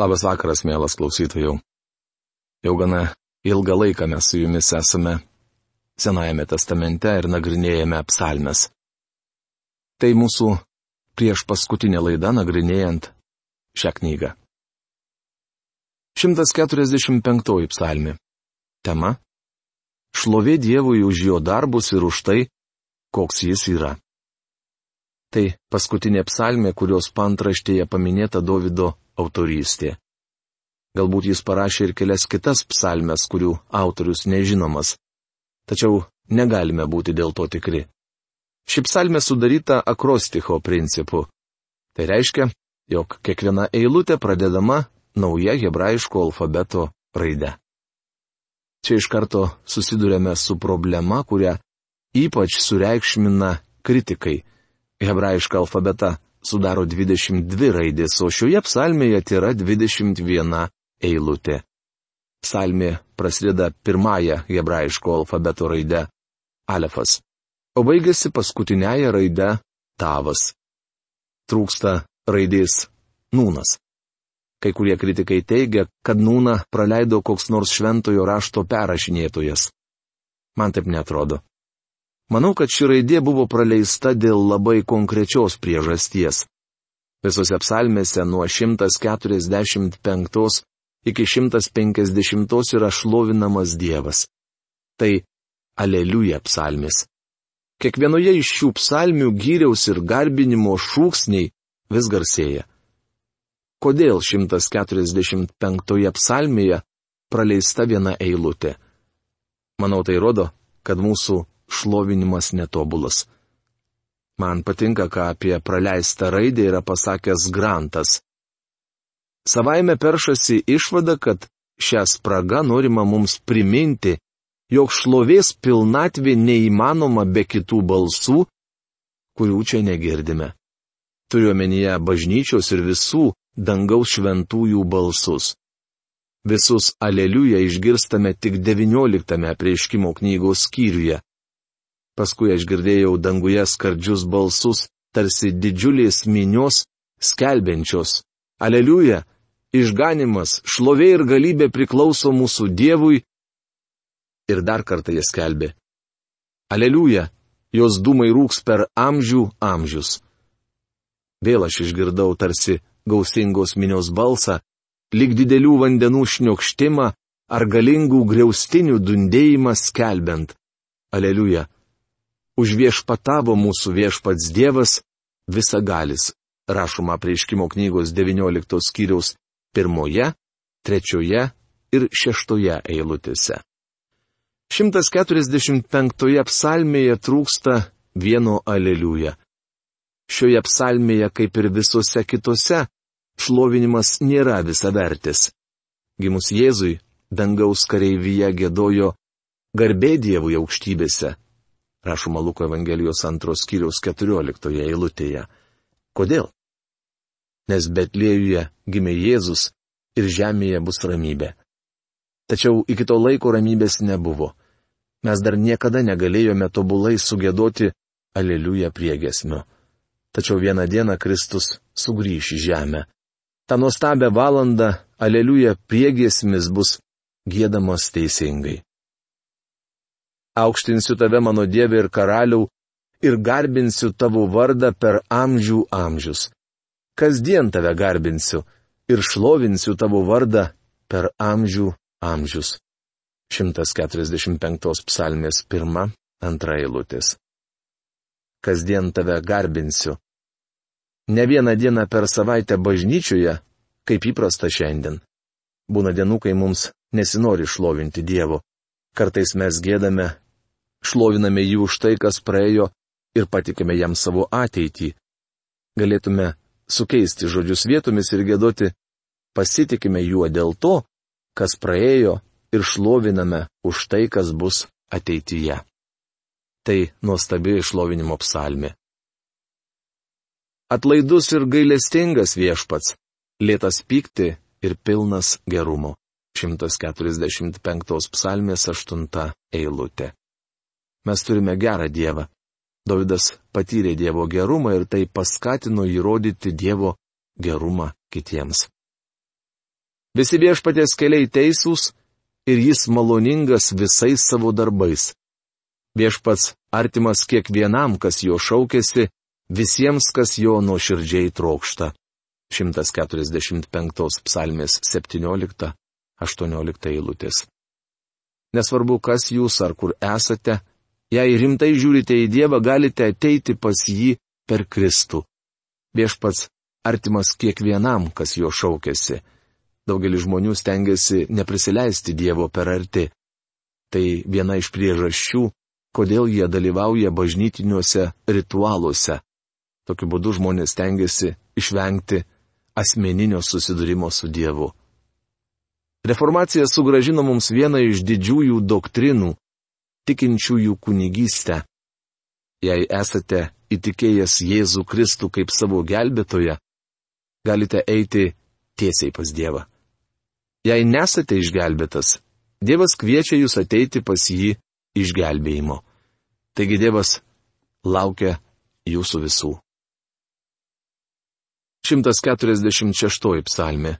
Labas vakaras, mielas klausytojų. Jau gana ilgą laiką mes su jumis esame Senajame testamente ir nagrinėjame psalmes. Tai mūsų prieš paskutinė laida nagrinėjant šią knygą. 145 psalmi. Tema - Šlovė Dievui už jo darbus ir už tai, koks jis yra. Tai paskutinė psalmė, kurios pantraštėje paminėta Davido autorystė. Galbūt jis parašė ir kelias kitas psalmes, kurių autorius nežinomas. Tačiau negalime būti dėl to tikri. Ši psalmė sudaryta akrosticho principu. Tai reiškia, jog kiekviena eilutė pradedama nauja hebrajiško alfabeto raide. Čia iš karto susidurėme su problema, kurią ypač sureikšmina kritikai. Hebrajišką alfabetą sudaro 22 raidės, o šioje psalmėje yra 21 eilutė. Psalmė prasideda pirmąją hebrajiško alfabeto raidę - alefas, o baigėsi paskutiniaja raide - tavas. Trūksta raidės nūnas. Kai kurie kritikai teigia, kad nūną praleido koks nors šventojo rašto perrašinėtojas. Man taip netrodo. Manau, kad ši raidė buvo praleista dėl labai konkrečios priežasties. Visose psalmėse nuo 145 iki 150 yra šlovinamas Dievas. Tai Aleliuja psalmis. Kiekvienoje iš šių psalmių gyriaus ir garbinimo šūksniai vis garsėja. Kodėl 145 psalmėje praleista viena eilutė? Manau, tai rodo, kad mūsų šlovinimas netobulas. Man patinka, ką apie praleistą raidę yra pasakęs Grantas. Savaime peršasi išvada, kad šią spragą norima mums priminti, jog šlovės pilnatvė neįmanoma be kitų balsų, kurių čia negirdime. Turiuomenyje bažnyčios ir visų dangaus šventųjų balsus. Visus aleliuja išgirstame tik XIX prieškimo knygos skyriuje. Paskui aš girdėjau danguje skardžius balsus, tarsi didžiulės minios, skelbiančios. Aleliuja, išganimas, šlovė ir galybė priklauso mūsų Dievui. Ir dar kartą jie skelbė. Aleliuja, jos dūmai rūks per amžių amžius. Vėl aš išgirdau tarsi gausingos minios balsą, lyg didelių vandenų šniokštimą ar galingų greustinių dundėjimą skelbiant. Aleliuja, užviešpatavo mūsų viešpats Dievas visagalis, rašoma prieškimo knygos 19 skyriaus pirmoje, trečioje ir šeštoje eilutėse. 145 psalmėje trūksta vieno aleliuja. Šioje psalmėje, kaip ir visose kitose, šlovinimas nėra visavertis. Gimus Jėzui, dangaus kareivyje gėdojo garbė Dievui aukštybėse, rašoma Luko Evangelijos antros skyriaus 14 eilutėje. Kodėl? Nes Betlėjuje gimė Jėzus ir žemėje bus ramybė. Tačiau iki to laiko ramybės nebuvo. Mes dar niekada negalėjome tobulai sugėdoti Aleliuja priegesmiu. Tačiau vieną dieną Kristus sugrįš į žemę. Ta nuostabę valandą Aleliuja priegesmis bus gėdamas teisingai aukštinsiu tave mano Dieve ir karaliau, ir garbinsiu tavo vardą per amžių amžius. Kasdien tave garbinsiu ir šlovinsiu tavo vardą per amžių amžius. 145 psalmės pirma, antra eilutės. Kasdien tave garbinsiu. Ne vieną dieną per savaitę bažnyčioje, kaip įprasta šiandien. Būna dienų, kai mums nesinori šlovinti Dievo. Kartais mes gėdame šloviname jį už tai, kas praėjo ir patikime jam savo ateitį. Galėtume sukeisti žodžius vietomis ir gėdoti, pasitikime juo dėl to, kas praėjo ir šloviname už tai, kas bus ateityje. Tai nuostabi išlovinimo psalmi. Atlaidus ir gailestingas viešpats, lėtas pykti ir pilnas gerumo. 145 psalmės 8 eilutė. Mes turime gerą Dievą. Davidas patyrė Dievo gerumą ir tai paskatino įrodyti Dievo gerumą kitiems. Visi viešpatės keliai teisūs ir jis maloningas visais savo darbais. Viešpats artimas kiekvienam, kas jo šaukėsi, visiems, kas jo nuoširdžiai trokšta. 145 psalmės 17-18 eilutės. Nesvarbu, kas jūs ar kur esate, jei rimtai žiūrite į Dievą, galite ateiti pas jį per Kristų. Viešpats artimas kiekvienam, kas jo šaukėsi. Daugelis žmonių stengiasi neprisileisti Dievo per arti. Tai viena iš priežasčių, kodėl jie dalyvauja bažnytiniuose ritualuose. Tokiu būdu žmonės stengiasi išvengti asmeninio susidūrimo su Dievu. Reformacija sugražino mums vieną iš didžiųjų doktrinų - tikinčiųjų kunigystę. Jei esate įtikėjęs Jėzų Kristų kaip savo gelbėtoją, galite eiti tiesiai pas Dievą. Jei nesate išgelbėtas, Dievas kviečia jūs ateiti pas jį išgelbėjimo. Taigi Dievas laukia jūsų visų. 146 psalmė.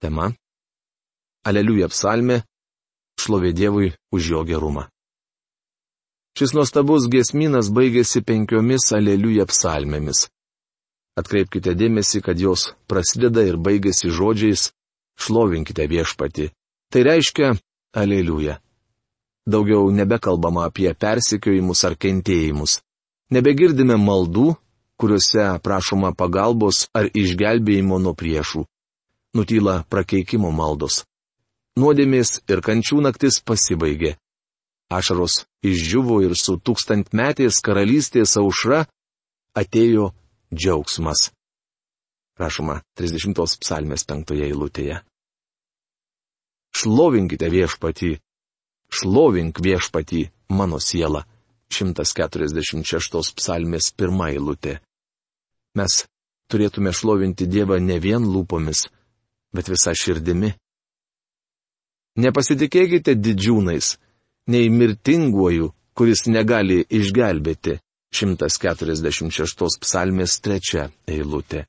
Tema. Aleliuja psalmė. Šlovė Dievui už jo gerumą. Šis nuostabus giesminas baigėsi penkiomis aleliuja psalmėmis. Atkreipkite dėmesį, kad jos prasideda ir baigėsi žodžiais šlovinkite viešpati. Tai reiškia aleliuja. Daugiau nebekalbama apie persikiojimus ar kentėjimus. Nebegirdime maldų, kuriuose prašoma pagalbos ar išgelbėjimo nuo priešų. Nutyla prakeikimo maldos. Nuodėmės ir kančių naktis pasibaigė. Ašaros išdžiuvo ir su tūkstantmetės karalystės aušra atėjo džiaugsmas. Rašoma 30 psalmės 5 eilutėje. Šlovinkite viešpatį. Šlovink viešpatį, mano siela. 146 psalmės 1 eilutė. Mes turėtume šlovinti Dievą ne vien lūpomis, bet visą širdimi. Nepasitikėkite didžiūnais, nei mirtinguoju, kuris negali išgelbėti. 146 psalmės 3 eilutė.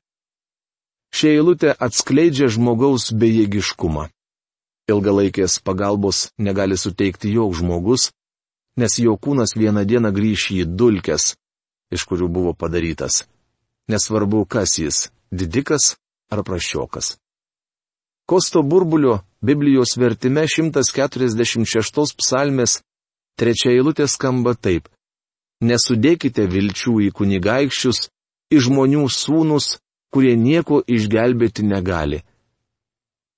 Šie eilutė atskleidžia žmogaus bejėgiškumą. Ilgalaikės pagalbos negali suteikti joks žmogus, nes jo kūnas vieną dieną grįš į dulkes, iš kurių buvo padarytas. Nesvarbu, kas jis - didikas ar prašiokas. Kosto burbulio Biblijos vertime 146 psalmės trečia eilutė skamba taip. Nesudėkite vilčių į kunigaikščius, į žmonių sūnus, kurie nieko išgelbėti negali.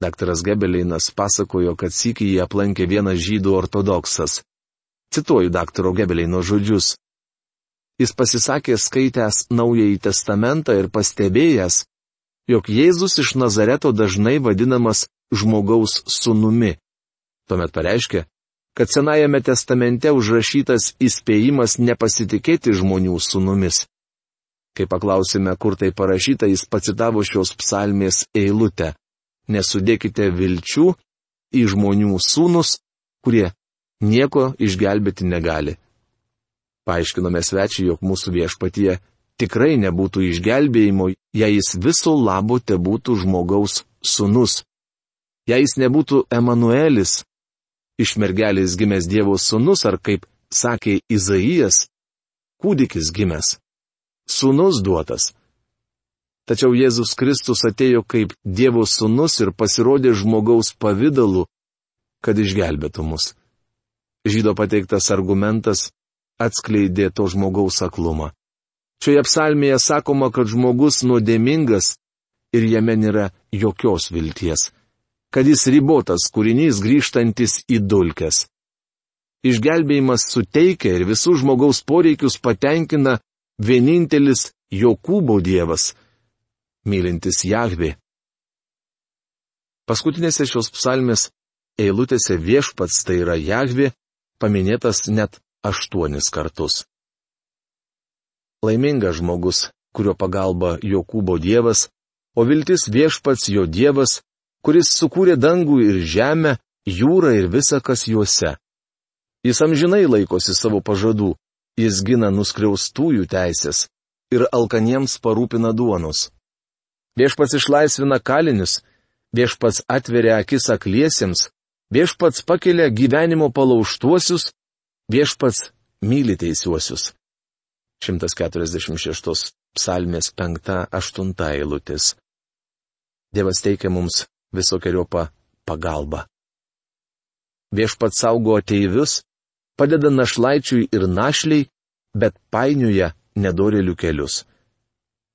Daktaras Gebeleinas pasakojo, kad sykį jį aplankė vienas žydų ortodoksas. Cituoju daktaro Gebeleino žodžius. Jis pasisakė skaitęs Naująjį Testamentą ir pastebėjęs, jog Jėzus iš Nazareto dažnai vadinamas žmogaus sunumi. Tuomet pareiškė, kad Senajame testamente užrašytas įspėjimas nepasitikėti žmonių sunumis. Kai paklausime, kur tai parašyta, jis pacitavo šios psalmės eilutę. Nesudėkite vilčių į žmonių sūnus, kurie nieko išgelbėti negali. Paaiškinome svečiai, jog mūsų viešpatie tikrai nebūtų išgelbėjimo, jei jis viso labo te būtų žmogaus sunus. Jei jis nebūtų Emanuelis, iš mergelės gimęs Dievo sunus, ar kaip sakė Izaijas, kūdikis gimęs sūnus duotas. Tačiau Jėzus Kristus atėjo kaip Dievo sūnus ir pasirodė žmogaus pavydalu, kad išgelbėtų mus. Žydo pateiktas argumentas atskleidė to žmogaus aklumą. Šioje psalmėje sakoma, kad žmogus nuodėmingas ir jame nėra jokios vilties, kad jis ribotas kūrinys grįžtantis į dulkes. Išgelbėjimas suteikia ir visų žmogaus poreikius patenkina vienintelis Jokūbo dievas, mylintis Jahvi. Paskutinėse šios psalmės eilutėse viešpats tai yra Jahvi, paminėtas net aštuonis kartus. Laimingas žmogus, kurio pagalba Jokūbo dievas, o viltis viešpats jo dievas, kuris sukūrė dangų ir žemę, jūrą ir visa, kas juose. Jis amžinai laikosi savo pažadų, Jis gina nuskriaustųjų teisės ir alkaniems parūpina duonos. Viešpas išlaisvina kalinius viešpats atveria akis akliesiems, viešpats pakelia gyvenimo palauštuosius, viešpats myli teisiuosius. 146 psalmės 5-8 eilutės. Dievas teikia mums visokiojopą pagalbą. Viešpats saugo ateivius, padeda našlaičiui ir našliai, bet painioja nedorelių kelius.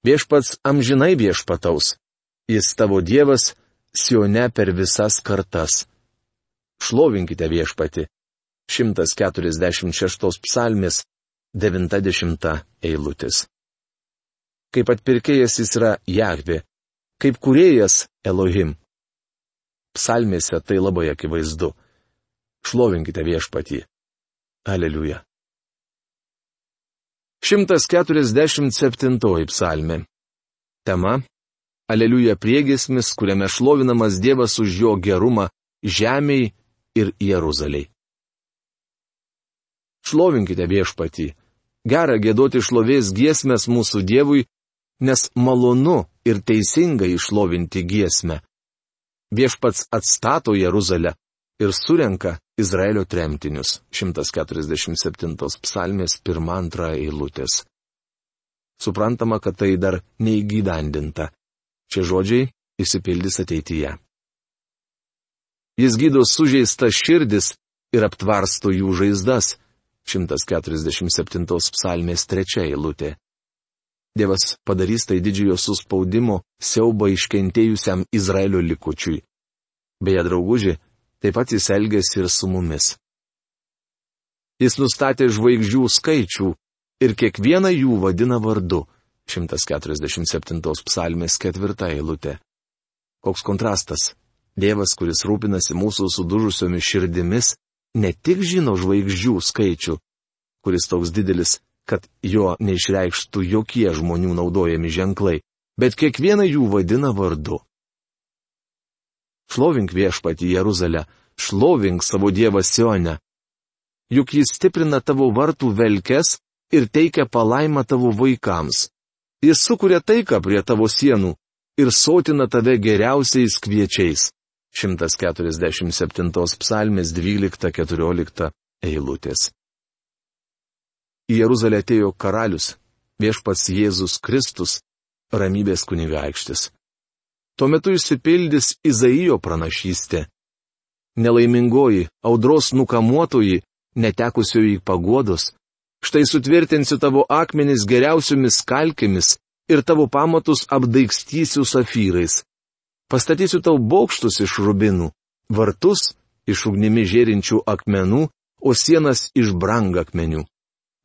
Viešpats amžinai viešpataus, jis tavo Dievas, Sione per visas kartas. Šlovinkite viešpati. 146 psalmės 90 eilutis. Kaip atpirkėjas jis yra Jahvi, kaip kuriejas Elohim. Psalmėse tai labai akivaizdu. Šlovinkite viešpatį. Aleliuja. 147 psalmė. Tema Aleliuja priegesmis, kuriame šlovinamas Dievas už jo gerumą žemiai ir Jeruzaliai. Šlovinkite viešpatį. Gera gėdoti šlovės giesmės mūsų Dievui, nes malonu ir teisinga išlovinti giesmę. Viešpats atstato Jeruzalę ir surenka Izraelio tremtinius. 147 psalmės 1-2 eilutės. Suprantama, kad tai dar neįgyvendinta. Šie žodžiai įsipildys ateityje. Jis gydo sužeistą širdis ir aptvarsto jų žaizdas. 147 psalmės trečia eilutė. Dievas padarys tai didžiojo suspaudimo siauba iškentėjusiam Izraelio likučiui. Beje, drauguži, taip pat jis elgėsi ir su mumis. Jis nustatė žvaigždžių skaičių ir kiekvieną jų vadina vardu. 147 psalmės ketvirta eilutė. Koks kontrastas. Dievas, kuris rūpinasi mūsų sudužusiomis širdimis, ne tik žino žvaigždžių skaičių, kuris toks didelis, kad jo neišreikštų jokie žmonių naudojami ženklai, bet kiekvieną jų vadina vardu. Šlovink viešpati Jeruzalę, šlovink savo Dievą Sionę. Juk jis stiprina tavo vartų velkes ir teikia palaimą tavo vaikams. Jis sukuria taiką prie tavo sienų ir sotina tave geriausiais kviečiais. 147 psalmės 12-14 eilutės. Į Jeruzalę atėjo karalius, viešpats Jėzus Kristus, ramybės kunigaikštis. Tuo metu išsipildys Izaijo pranašystė. Nelaimingoji, audros nukamuotoji, netekusioji pagodos, Štai sutvirtinsiu tavo akmenis geriausiomis kalkėmis ir tavo pamatus apdaikstysiu safyrais. Pastatysiu tau bokštus iš rubinų, vartus iš ugnimi žėrinčių akmenų, o sienas iš brangakmenių.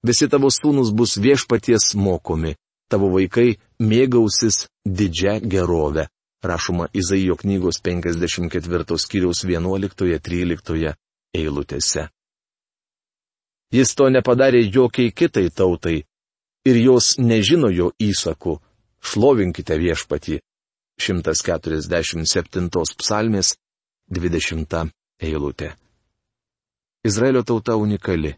Visi tavo sūnus bus viešpaties mokomi, tavo vaikai mėgausis didžią gerovę. Rašoma Izaijo knygos 54 skyriaus 11-13 eilutėse. Jis to nepadarė jokiai kitai tautai. Ir jos nežino jo įsakų. Šlovinkite viešpatį. 147 psalmės 20 eilutė. Izraelio tauta unikali.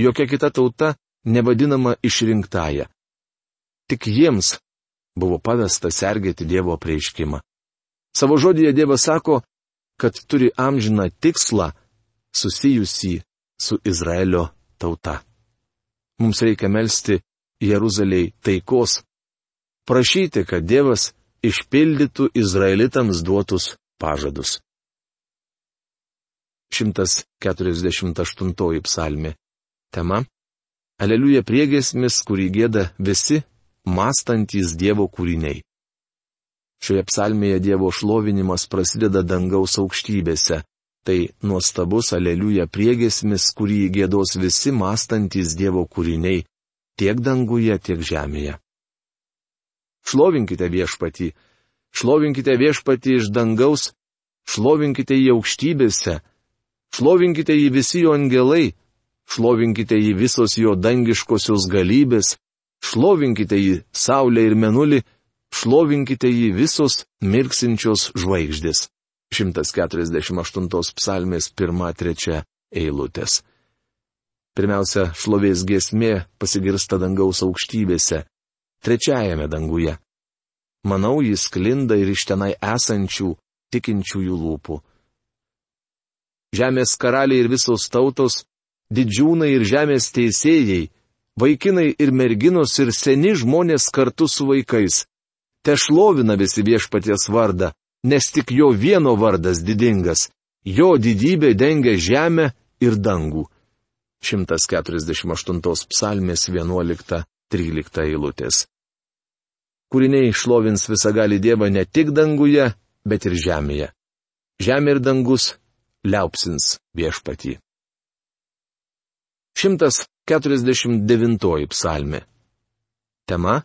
Jokia kita tauta nevadinama išrinktąją. Tik jiems buvo pavesta sergėti Dievo prieiškimą. Savo žodėje Dievas sako, kad turi amžiną tikslą susijusi su Izraelio tauta. Mums reikia melstį Jeruzaliai taikos, prašyti, kad Dievas išpildytų Izraelitams duotus pažadus. 148 psalmi. Tema - Aleliuja priegesmis, kurį gėda visi mąstantys Dievo kūriniai. Šioje psalmėje Dievo šlovinimas prasideda dangaus aukštybėse, Tai nuostabus aleliuja priegesmis, kurį gėdos visi mąstantis Dievo kūriniai, tiek danguje, tiek žemėje. Šlovinkite viešpatį, šlovinkite viešpatį iš dangaus, šlovinkite jį aukštybėse, šlovinkite jį visi jo angelai, šlovinkite jį visos jo dangiškosios galybės, šlovinkite jį Saulė ir Menulį, šlovinkite jį visos mirksinčios žvaigždės. 148 psalmės 1-3 eilutės. Pirmiausia, šlovės giesmė pasigirsta dangaus aukštybėse, trečiajame danguje. Manau, jis klinda ir iš tenai esančių, tikinčiųjų lūpų. Žemės karaliai ir visos tautos, didžiūnai ir žemės teisėjai, vaikinai ir merginos ir seni žmonės kartu su vaikais. Te šlovina visi viešpaties vardą, nes tik jo vieno vardas didingas, jo didybė dengia žemę ir dangų. 148 psalmės 11-13 eilutės. Kūriniai šlovins visagali Dievą ne tik danguje, bet ir žemėje. Žemė ir dangus liaupsins viešpatį. 149 psalmė. Tema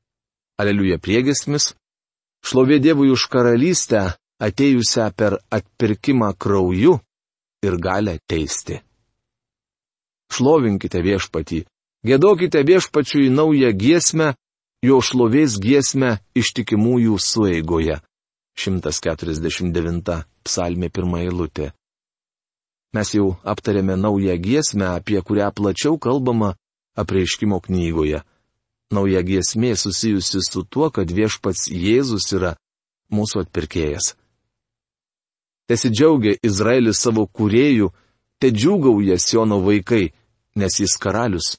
- Aleliuja priegesmis - šlovė Dievui už karalystę, atėjusią per atpirkimą krauju ir galę teisti. Šlovinkite viešpatį, gėdokite viešpačiui naują giesmę, jo šlovės giesmę ištikimųjų sueigoje. 149 psalmė pirmą eilutę. Mes jau aptarėme naują giesmę, apie kurią plačiau kalbama apreiškimo knygoje. Nauja giesmė susijusi su tuo, kad viešpats Jėzus yra mūsų atpirkėjas. Tesidžiaugia Izraelis savo kuriejų, te džiūgauja Siono vaikai, nes jis karalius.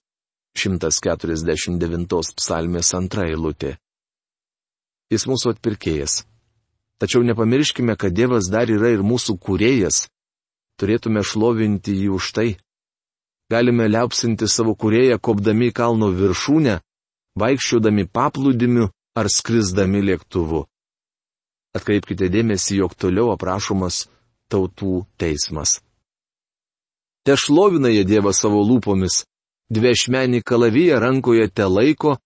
149 psalmės antra eilutė. Jis mūsų atpirkėjas. Tačiau nepamirškime, kad Dievas dar yra ir mūsų kūrėjas. Turėtume šlovinti jį už tai. Galime liaupsinti savo kūrėją kopdami į kalno viršūnę, vaikščiodami paplūdimiu ar skrisdami lėktuvu. Atkreipkite dėmesį, jog toliau aprašomas tautų teismas. Te šlovina jie Dievą savo lūpomis, dviešmenį kalaviją rankoje te laiko,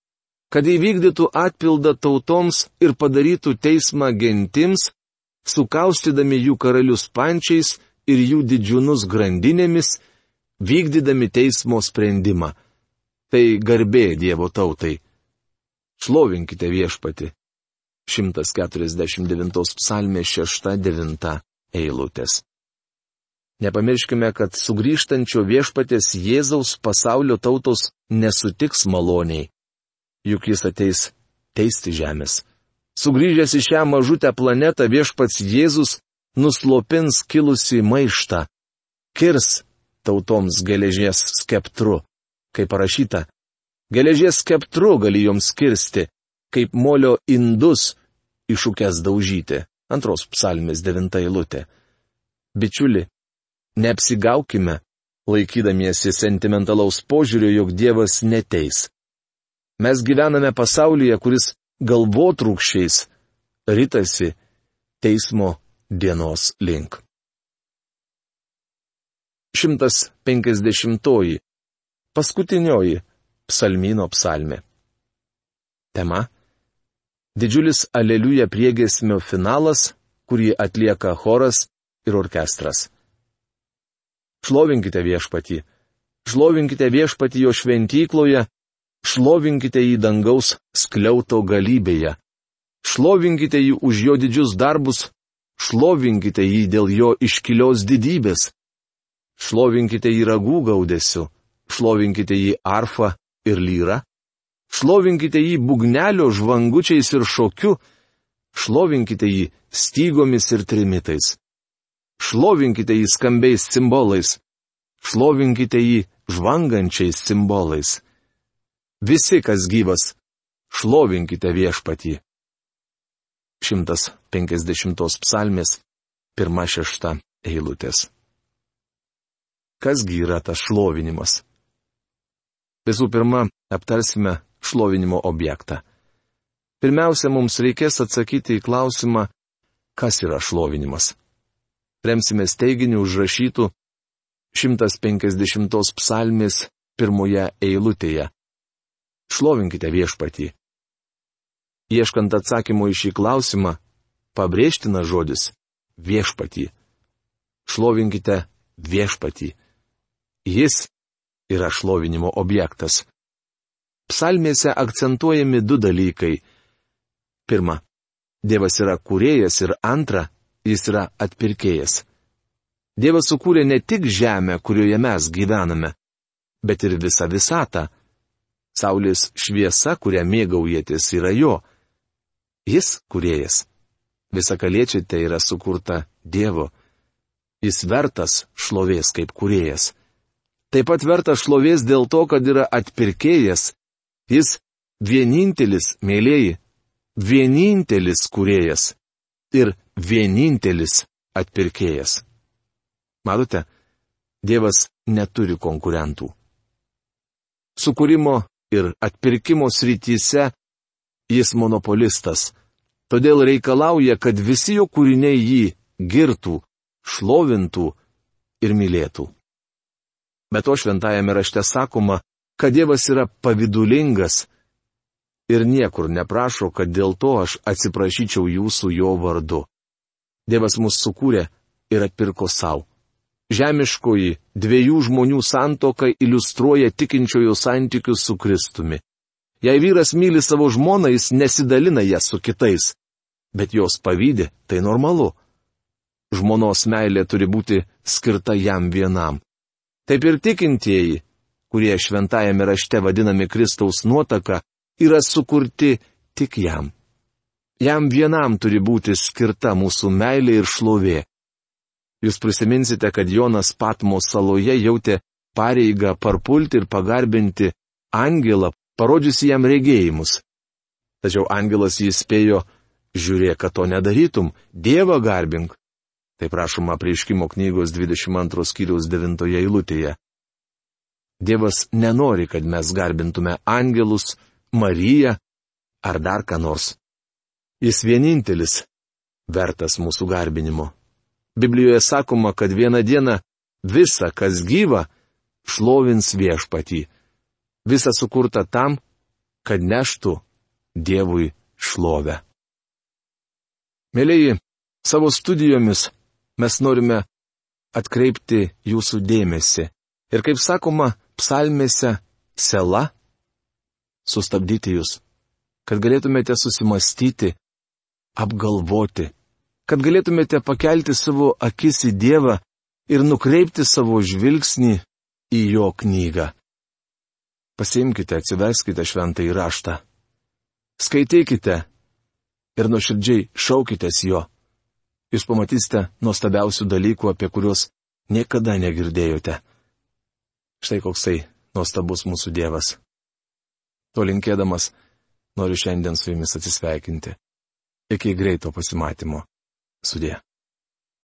kad įvykdytų atpildą tautoms ir padarytų teismą gentims, sukaustydami jų karalius pančiais ir jų didžiūnus grandinėmis, vykdydami teismo sprendimą. Tai garbė Dievo tautai. Šlovinkite viešpati. 149 psalmė 6-9 eilutės. Nepamirškime, kad sugrįžtančio viešpatės Jėzaus pasaulio tautos nesutiks maloniai juk jis ateis teisti žemės. Sugryžęs į šią mažutę planetą viešpats Jėzus nuslopins kilusi maištą, kirs tautoms geležies skeptru, kaip parašyta. Geležies skeptru gali joms kirsti, kaip molio indus iššūkęs daužyti. Antros psalmės devinta eilutė. Bičiuli, neapsigaukime, laikydamiesi sentimentalaus požiūrio, jog Dievas neteis. Mes gyvename pasaulyje, kuris galvotrūkščiais rytasi teismo dienos link. 150. Paskutinioji psalmino psalmė. Tema - Didžiulis aleliuja priegesmio finalas, kurį atlieka choras ir orkestras. Šlovinkite viešpatį. Šlovinkite viešpatį jo šventykloje, Šlovinkite jį dangaus skliauto galybėje. Šlovinkite jį už jo didžius darbus, šlovinkite jį dėl jo iškilios didybės. Šlovinkite jį ragų gaudesiu, šlovinkite jį arfą ir lyra, šlovinkite jį bugnelio žvangučiais ir šokiu, šlovinkite jį stygomis ir trimitais. Šlovinkite jį skambiais simbolais, šlovinkite jį žvangančiais simbolais. Visi, kas gyvas, šlovinkite viešpatį. 150 psalmės, pirma šešta eilutės. Kasgi yra tas šlovinimas? Visų pirma, aptarsime šlovinimo objektą. Pirmiausia, mums reikės atsakyti į klausimą, kas yra šlovinimas. Remsime teiginį užrašytų 150 psalmės pirmoje eilutėje. Šlovinkite viešpatį. Ieškant atsakymo į šį klausimą, pabrėžtina žodis - viešpatį. Šlovinkite viešpatį. Jis yra šlovinimo objektas. Psalmėse akcentuojami du dalykai. Pirma, Dievas yra kūrėjas ir antra, jis yra atpirkėjas. Dievas sukūrė ne tik žemę, kurioje mes gyvename, bet ir visą visatą. Saulės šviesa, kurią mėgaujatės, yra jo. Jis kuriejas. Visakaliečiai tai yra sukurta Dievo. Jis vertas šlovės kaip kuriejas. Taip pat vertas šlovės dėl to, kad yra atpirkėjas. Jis vienintelis, mėlyjeji, vienintelis kuriejas ir vienintelis atpirkėjas. Matote, Dievas neturi konkurentų. Sukūrimo ir atpirkimo srityse jis monopolistas, todėl reikalauja, kad visi jo kūriniai jį girtų, šlovintų ir mylėtų. Bet to šventajame rašte sakoma, kad Dievas yra pavidulingas ir niekur neprašo, kad dėl to aš atsiprašyčiau jūsų jo vardu. Dievas mus sukūrė ir atpirko savo. Žemiškoji dviejų žmonių santoka iliustruoja tikinčiojo santykius su Kristumi. Jei vyras myli savo žmoną, jis nesidalina ją su kitais. Bet jos pavydė, tai normalu. Žmonos meilė turi būti skirta jam vienam. Taip ir tikintieji, kurie šventajame rašte vadinami Kristaus nuotaka, yra sukurti tik jam. Jam vienam turi būti skirta mūsų meilė ir šlovė. Jūs prisiminsite, kad Jonas Patmo saloje jautė pareigą parpulti ir pagarbinti angelą, parodžiusi jam regėjimus. Tačiau angelas jį spėjo, žiūrėk, kad to nedarytum, Dievą garbink. Tai prašoma prieškimo knygos 22 skyriaus 9 eilutėje. Dievas nenori, kad mes garbintume angelus, Mariją ar dar ką nors. Jis vienintelis vertas mūsų garbinimo. Biblijoje sakoma, kad vieną dieną visa, kas gyva, šlovins viešpatį. Visa sukurta tam, kad neštų Dievui šlovę. Mėlyji, savo studijomis mes norime atkreipti jūsų dėmesį ir, kaip sakoma, psalmėse sela sustabdyti jūs, kad galėtumėte susimastyti, apgalvoti kad galėtumėte pakelti savo akis į Dievą ir nukreipti savo žvilgsnį į Jo knygą. Pasimkite, atsiveskite šventą įraštą. Skaitykite ir nuoširdžiai šaukitės Jo. Jūs pamatysite nuostabiausių dalykų, apie kuriuos niekada negirdėjote. Štai koksai nuostabus mūsų Dievas. To linkėdamas noriu šiandien su jumis atsisveikinti. Iki greito pasimatymo. Sudė.